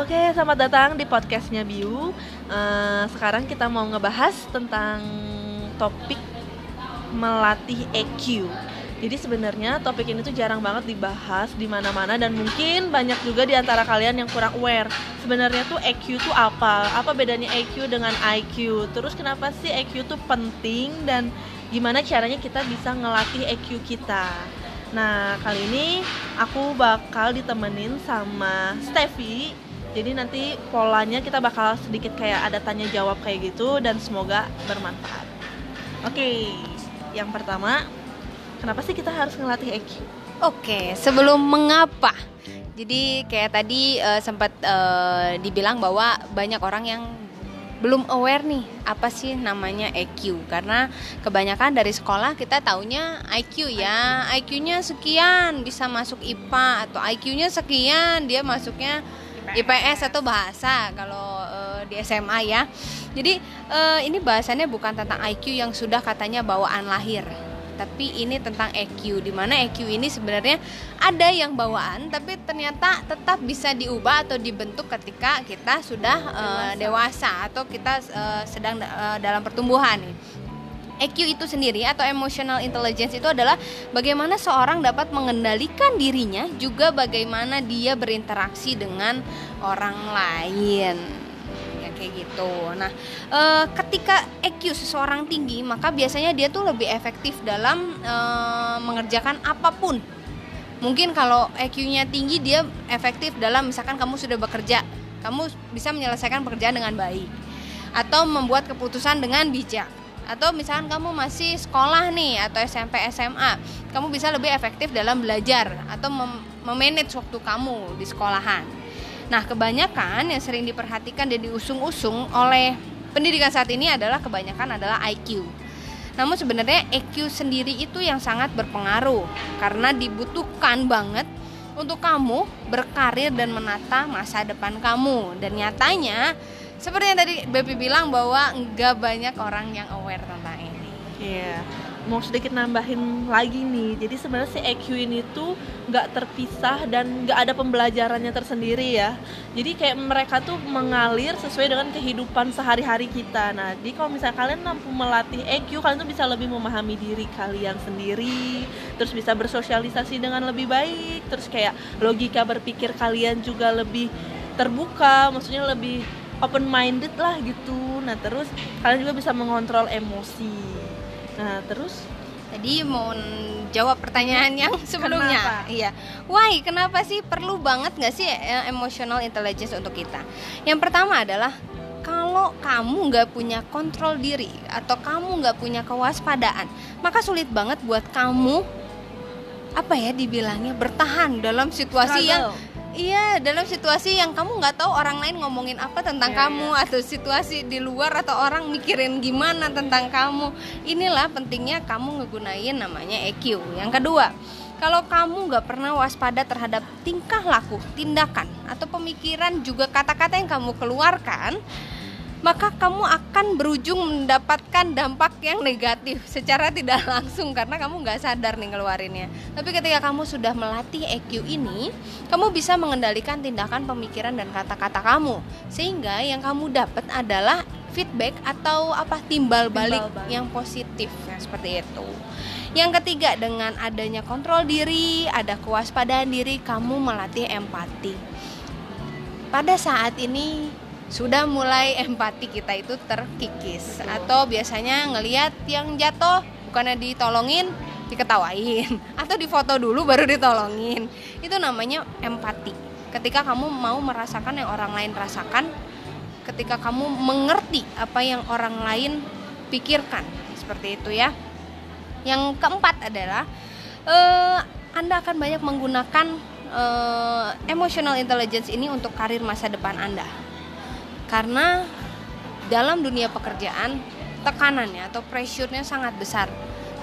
oke, selamat datang di podcastnya Biu. Uh, sekarang kita mau ngebahas tentang topik melatih EQ. Jadi sebenarnya topik ini tuh jarang banget dibahas di mana-mana dan mungkin banyak juga di antara kalian yang kurang aware. Sebenarnya tuh EQ tuh apa? Apa bedanya EQ dengan IQ? Terus kenapa sih EQ tuh penting dan gimana caranya kita bisa ngelatih EQ kita? Nah, kali ini aku bakal ditemenin sama Steffi. Jadi nanti polanya kita bakal sedikit kayak ada tanya jawab kayak gitu dan semoga bermanfaat. Oke, yang pertama, kenapa sih kita harus ngelatih EQ? Oke, sebelum mengapa? Jadi kayak tadi uh, sempat uh, dibilang bahwa banyak orang yang belum aware nih apa sih namanya EQ karena kebanyakan dari sekolah kita taunya IQ ya IQ-nya sekian bisa masuk IPA atau IQ-nya sekian dia masuknya IPS atau bahasa kalau uh, di SMA ya. Jadi uh, ini bahasannya bukan tentang IQ yang sudah katanya bawaan lahir. Tapi ini tentang EQ di mana EQ ini sebenarnya ada yang bawaan tapi ternyata tetap bisa diubah atau dibentuk ketika kita sudah uh, dewasa. atau kita uh, sedang uh, dalam pertumbuhan EQ itu sendiri atau emotional intelligence itu adalah bagaimana seorang dapat mengendalikan dirinya juga bagaimana dia berinteraksi dengan orang lain kayak gitu. Nah, e, ketika EQ seseorang tinggi, maka biasanya dia tuh lebih efektif dalam e, mengerjakan apa pun. Mungkin kalau EQ-nya tinggi, dia efektif dalam misalkan kamu sudah bekerja, kamu bisa menyelesaikan pekerjaan dengan baik, atau membuat keputusan dengan bijak. Atau misalkan kamu masih sekolah nih atau SMP SMA, kamu bisa lebih efektif dalam belajar atau memanage waktu kamu di sekolahan Nah, kebanyakan yang sering diperhatikan dan diusung-usung oleh pendidikan saat ini adalah kebanyakan adalah IQ. Namun sebenarnya EQ sendiri itu yang sangat berpengaruh karena dibutuhkan banget untuk kamu berkarir dan menata masa depan kamu. Dan nyatanya seperti yang tadi Baby bilang bahwa nggak banyak orang yang aware tentang ini. Iya. Yeah mau sedikit nambahin lagi nih jadi sebenarnya si EQ ini tuh nggak terpisah dan nggak ada pembelajarannya tersendiri ya jadi kayak mereka tuh mengalir sesuai dengan kehidupan sehari-hari kita nah jadi kalau misalnya kalian mampu melatih EQ kalian tuh bisa lebih memahami diri kalian sendiri terus bisa bersosialisasi dengan lebih baik terus kayak logika berpikir kalian juga lebih terbuka maksudnya lebih open minded lah gitu nah terus kalian juga bisa mengontrol emosi Nah, terus Tadi mau jawab pertanyaan yang sebelumnya. Kenapa? Iya. Why? Kenapa sih perlu banget nggak sih eh, emotional intelligence untuk kita? Yang pertama adalah kalau kamu nggak punya kontrol diri atau kamu nggak punya kewaspadaan, maka sulit banget buat kamu apa ya dibilangnya bertahan dalam situasi Struggle. yang Iya, dalam situasi yang kamu nggak tahu orang lain ngomongin apa tentang yeah, kamu yeah. atau situasi di luar atau orang mikirin gimana tentang kamu. Inilah pentingnya kamu ngegunain namanya EQ. Yang kedua, kalau kamu nggak pernah waspada terhadap tingkah laku, tindakan atau pemikiran juga kata-kata yang kamu keluarkan, maka kamu akan berujung mendapatkan dampak yang negatif secara tidak langsung karena kamu nggak sadar nih ngeluarinnya. Tapi ketika kamu sudah melatih EQ ini, kamu bisa mengendalikan tindakan, pemikiran dan kata-kata kamu sehingga yang kamu dapat adalah feedback atau apa timbal balik, timbal balik. yang positif ya, seperti itu. Yang ketiga dengan adanya kontrol diri, ada kewaspadaan diri, kamu melatih empati. Pada saat ini sudah mulai empati kita itu terkikis. Betul. atau biasanya ngelihat yang jatuh bukannya ditolongin diketawain. Atau difoto dulu baru ditolongin. Itu namanya empati. Ketika kamu mau merasakan yang orang lain rasakan ketika kamu mengerti apa yang orang lain pikirkan. Seperti itu ya. Yang keempat adalah uh, anda akan banyak menggunakan uh, emotional intelligence ini untuk karir masa depan anda karena dalam dunia pekerjaan tekanannya atau pressure-nya sangat besar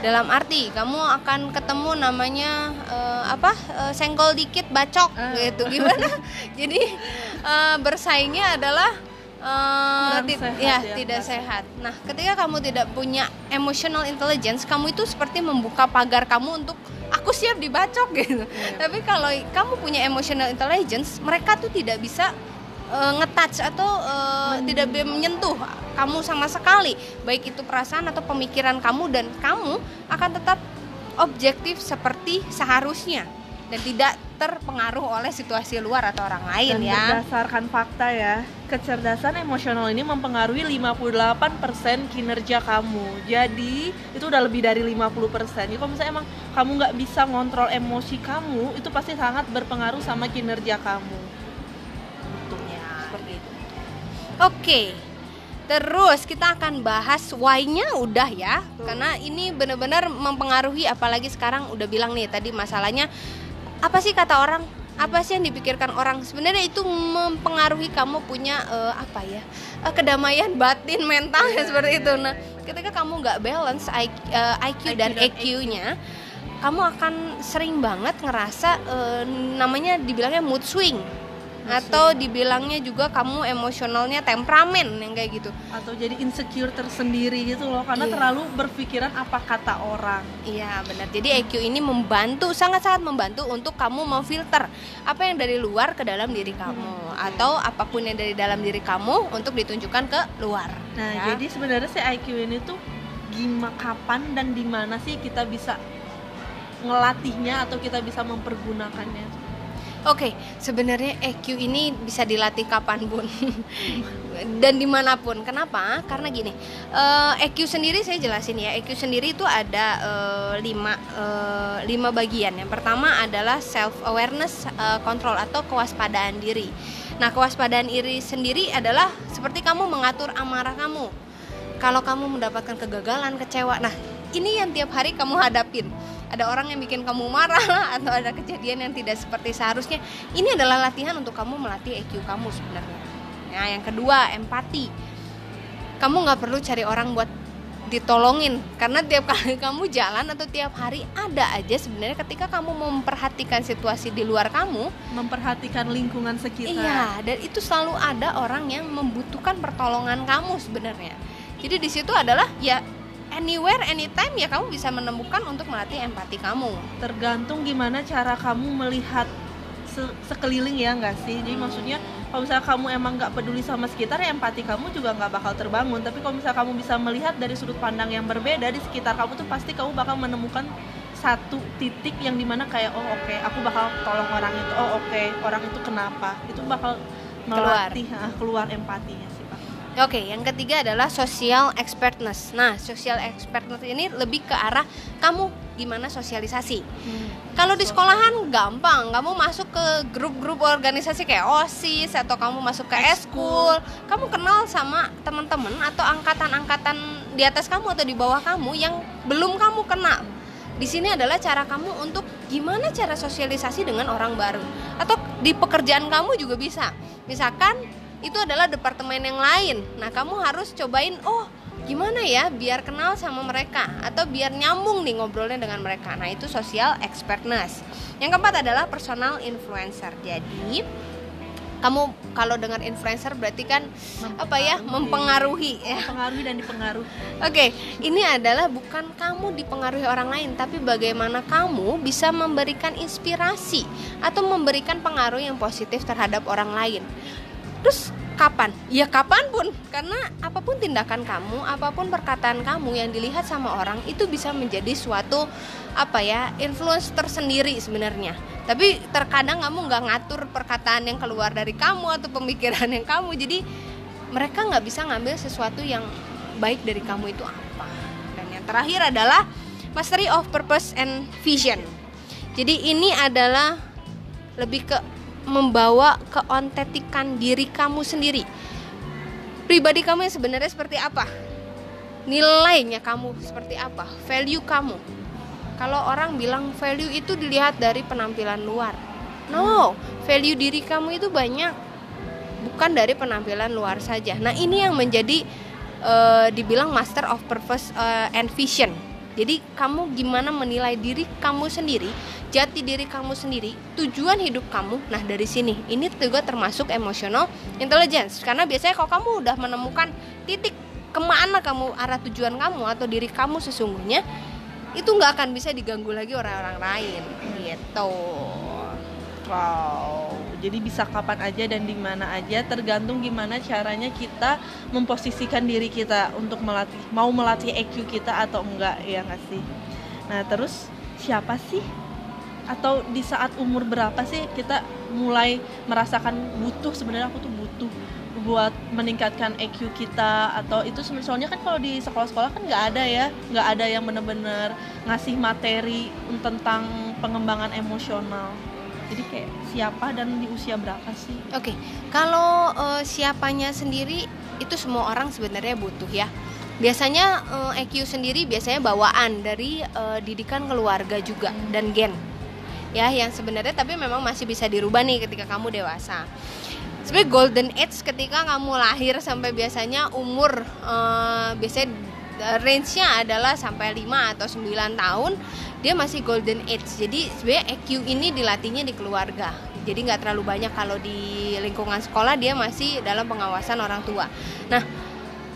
dalam arti kamu akan ketemu namanya uh, apa uh, senggol dikit bacok uh. gitu gimana jadi uh, bersaingnya adalah uh, sehat, ya, ya tidak sehat. Nah, ketika kamu tidak punya emotional intelligence, kamu itu seperti membuka pagar kamu untuk aku siap dibacok gitu. Yeah. Tapi kalau kamu punya emotional intelligence, mereka tuh tidak bisa uh, ngetouch atau uh, tidak menyentuh kamu sama sekali baik itu perasaan atau pemikiran kamu dan kamu akan tetap objektif seperti seharusnya dan tidak terpengaruh oleh situasi luar atau orang lain dan ya. Berdasarkan fakta ya, kecerdasan emosional ini mempengaruhi 58% kinerja kamu. Jadi, itu udah lebih dari 50%. Jadi kalau misalnya emang kamu nggak bisa ngontrol emosi kamu, itu pasti sangat berpengaruh sama kinerja kamu. Oke. Terus kita akan bahas why-nya udah ya. Karena ini benar-benar mempengaruhi apalagi sekarang udah bilang nih tadi masalahnya apa sih kata orang? Apa sih yang dipikirkan orang? Sebenarnya itu mempengaruhi kamu punya uh, apa ya uh, kedamaian batin mental ya seperti itu. nah ketika kamu nggak balance IQ, uh, IQ, IQ dan EQ-nya kamu akan sering banget ngerasa uh, namanya dibilangnya mood swing atau dibilangnya juga kamu emosionalnya temperamen yang kayak gitu atau jadi insecure tersendiri gitu loh karena iya. terlalu berpikiran apa kata orang iya benar jadi EQ ini membantu sangat-sangat membantu untuk kamu memfilter apa yang dari luar ke dalam diri kamu hmm. atau apa pun yang dari dalam diri kamu untuk ditunjukkan ke luar nah ya. jadi sebenarnya si IQ ini tuh gimana kapan dan di mana sih kita bisa ngelatihnya atau kita bisa mempergunakannya Oke, okay, sebenarnya EQ ini bisa dilatih kapan pun dan di mana pun. Kenapa? Karena gini, uh, eh, EQ sendiri saya jelasin ya. EQ sendiri itu ada uh, lima uh, lima bagian. Yang pertama adalah self awareness control atau kewaspadaan diri. Nah, kewaspadaan diri sendiri adalah seperti kamu mengatur amarah kamu. Kalau kamu mendapatkan kegagalan, kecewa, nah ini yang tiap hari kamu hadapin ada orang yang bikin kamu marah atau ada kejadian yang tidak seperti seharusnya. Ini adalah latihan untuk kamu melatih EQ kamu sebenarnya. Nah yang kedua empati. Kamu nggak perlu cari orang buat ditolongin karena tiap kali kamu jalan atau tiap hari ada aja sebenarnya ketika kamu memperhatikan situasi di luar kamu. Memperhatikan lingkungan sekitar. Iya dan itu selalu ada orang yang membutuhkan pertolongan kamu sebenarnya. Jadi di situ adalah ya anywhere anytime ya kamu bisa menemukan untuk melatih empati kamu. Tergantung gimana cara kamu melihat se sekeliling ya nggak sih? Jadi hmm. maksudnya kalau misalnya kamu emang nggak peduli sama sekitar ya empati kamu juga nggak bakal terbangun. Tapi kalau misalnya kamu bisa melihat dari sudut pandang yang berbeda di sekitar kamu tuh pasti kamu bakal menemukan satu titik yang di mana kayak oh oke okay, aku bakal tolong orang itu oh oke okay, orang itu kenapa? Itu bakal melatih keluar, ah, keluar empatinya Oke, yang ketiga adalah social expertness. Nah, social expertness ini lebih ke arah kamu gimana sosialisasi. Hmm. Kalau di sekolahan gampang, kamu masuk ke grup-grup organisasi kayak OSIS atau kamu masuk ke eskul, kamu kenal sama teman-teman atau angkatan-angkatan di atas kamu atau di bawah kamu yang belum kamu kenal. Di sini adalah cara kamu untuk gimana cara sosialisasi dengan orang baru. Atau di pekerjaan kamu juga bisa. Misalkan itu adalah departemen yang lain. Nah, kamu harus cobain, oh gimana ya biar kenal sama mereka atau biar nyambung nih ngobrolnya dengan mereka. Nah, itu social expertness. Yang keempat adalah personal influencer. Jadi, kamu kalau dengar influencer berarti kan apa ya mempengaruhi ya mempengaruhi dan dipengaruhi oke okay, ini adalah bukan kamu dipengaruhi orang lain tapi bagaimana kamu bisa memberikan inspirasi atau memberikan pengaruh yang positif terhadap orang lain terus kapan? Ya kapan pun karena apa pun tindakan kamu, apa pun perkataan kamu yang dilihat sama orang itu bisa menjadi suatu apa ya influence tersendiri sebenarnya. Tapi terkadang kamu nggak ngatur perkataan yang keluar dari kamu atau pemikiran yang kamu, jadi mereka nggak bisa ngambil sesuatu yang baik dari kamu itu apa. Dan yang terakhir adalah mastery of purpose and vision. Jadi ini adalah lebih ke membawa keontetikan diri kamu sendiri. Pribadi kamu yang sebenarnya seperti apa? Nilainya kamu seperti apa? Value kamu? Kalau orang bilang value itu dilihat dari penampilan luar. No value diri kamu itu banyak bukan dari penampilan luar saja. Nah ini yang menjadi uh, dibilang master of purpose uh, and vision. Jadi kamu gimana menilai diri kamu sendiri, jati diri kamu sendiri, tujuan hidup kamu. Nah, dari sini ini juga termasuk emotional intelligence. Karena biasanya kalau kamu udah menemukan titik ke mana kamu arah tujuan kamu atau diri kamu sesungguhnya, itu nggak akan bisa diganggu lagi orang-orang lain gitu. Wow, jadi bisa kapan aja dan di mana aja, tergantung gimana caranya kita memposisikan diri kita untuk melatih, mau melatih EQ kita atau enggak ya nggak sih? Nah terus siapa sih? Atau di saat umur berapa sih kita mulai merasakan butuh sebenarnya aku tuh butuh buat meningkatkan EQ kita atau itu soalnya kan kalau di sekolah-sekolah kan nggak ada ya nggak ada yang bener-bener ngasih materi tentang pengembangan emosional jadi kayak siapa dan di usia berapa sih oke okay. kalau uh, siapanya sendiri itu semua orang sebenarnya butuh ya biasanya uh, eh, EQ sendiri biasanya bawaan dari uh, didikan keluarga juga hmm. dan gen ya yang sebenarnya tapi memang masih bisa dirubah nih ketika kamu dewasa. Sebenarnya golden age ketika kamu lahir sampai biasanya umur uh, biasanya eh, range-nya adalah sampai 5 atau 9 tahun dia masih golden age. Jadi sebenarnya EQ ini dilatihnya di keluarga. Jadi nggak terlalu banyak. Kalau di lingkungan sekolah dia masih dalam pengawasan orang tua. Nah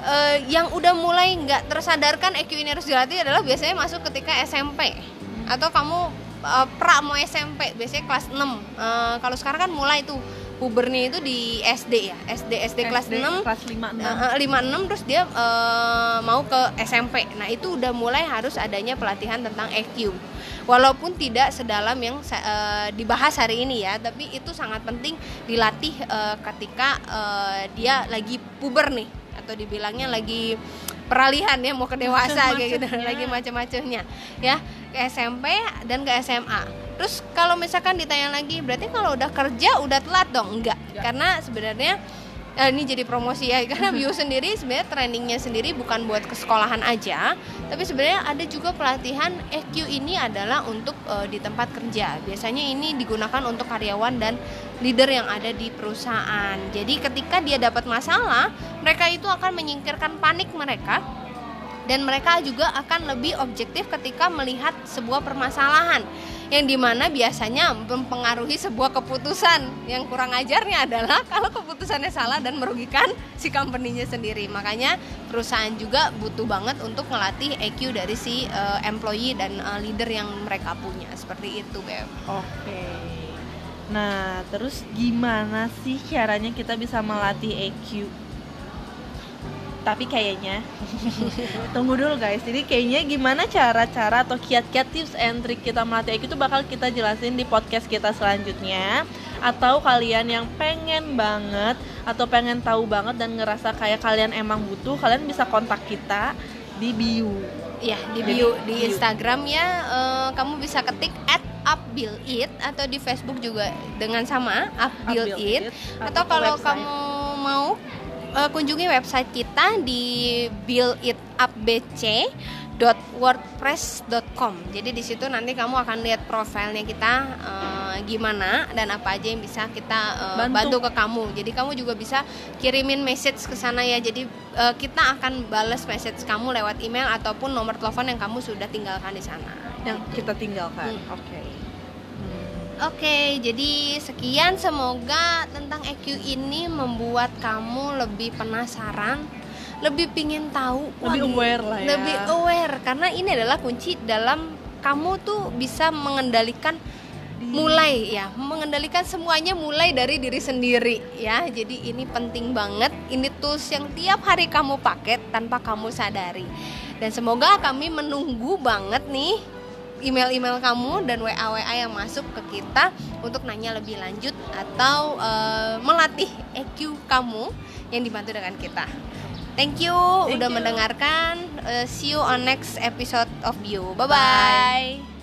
uh, yang udah mulai nggak tersadarkan EQ ini harus dilatih adalah biasanya masuk ketika SMP atau kamu uh, pra mau SMP biasanya kelas 6 uh, kalau sekarang kan mulai tuh pubernya itu di SD ya SD SD, kelas SD 6 kelas 5 6 uh, 5 6 terus dia uh, mau ke SMP nah itu udah mulai harus adanya pelatihan tentang EQ walaupun tidak sedalam yang uh, dibahas hari ini ya tapi itu sangat penting dilatih uh, ketika uh, dia lagi puber nih atau dibilangnya lagi peralihan ya mau ke dewasa kayak gitu lagi macam-macamnya ya ke SMP dan ke SMA Terus kalau misalkan ditanya lagi, berarti kalau udah kerja udah telat dong? Enggak. Ya. Karena sebenarnya eh, ini jadi promosi ya karena Bio sendiri sebenarnya trainingnya sendiri bukan buat ke sekolahan aja tapi sebenarnya ada juga pelatihan EQ ini adalah untuk eh, di tempat kerja biasanya ini digunakan untuk karyawan dan leader yang ada di perusahaan jadi ketika dia dapat masalah mereka itu akan menyingkirkan panik mereka dan mereka juga akan lebih objektif ketika melihat sebuah permasalahan yang di mana biasanya mempengaruhi sebuah keputusan. Yang kurang ajarnya adalah kalau keputusannya salah dan merugikan si company-nya sendiri. Makanya perusahaan juga butuh banget untuk melatih EQ dari si uh, employee dan uh, leader yang mereka punya. Seperti itu Beb. Oke. Nah terus gimana sih caranya kita bisa melatih EQ tapi kayaknya. Tunggu dulu guys. Jadi kayaknya gimana cara-cara atau kiat-kiat tips and trick kita melatih IQ itu bakal kita jelasin di podcast kita selanjutnya. Atau kalian yang pengen banget atau pengen tahu banget dan ngerasa kayak kalian emang butuh kalian bisa kontak kita di bio. Ya di bio di Instagram ya. Uh, kamu bisa ketik at upbuildit atau di Facebook juga dengan sama upbuildit atau kalau kamu mau uh, kunjungi website kita di builditupbc.wordpress.com. Jadi di situ nanti kamu akan lihat profilnya kita uh, gimana dan apa aja yang bisa kita uh, bantu. bantu ke kamu. Jadi kamu juga bisa kirimin message ke sana ya. Jadi uh, kita akan balas message kamu lewat email ataupun nomor telepon yang kamu sudah tinggalkan di sana. Yang kita tinggalkan. Hmm. Oke. Okay. Oke, jadi sekian semoga tentang EQ ini membuat kamu lebih penasaran, lebih pingin tahu, lebih wah, aware lah ya. Lebih aware karena ini adalah kunci dalam kamu tuh bisa mengendalikan mulai ya, mengendalikan semuanya mulai dari diri sendiri ya. Jadi ini penting banget, ini tools yang tiap hari kamu pakai tanpa kamu sadari. Dan semoga kami menunggu banget nih email-email kamu dan WA-WA yang masuk ke kita untuk nanya lebih lanjut atau uh, melatih EQ kamu yang dibantu dengan kita. Thank you Thank udah you. mendengarkan. Uh, see you on next episode of You. Bye bye. bye.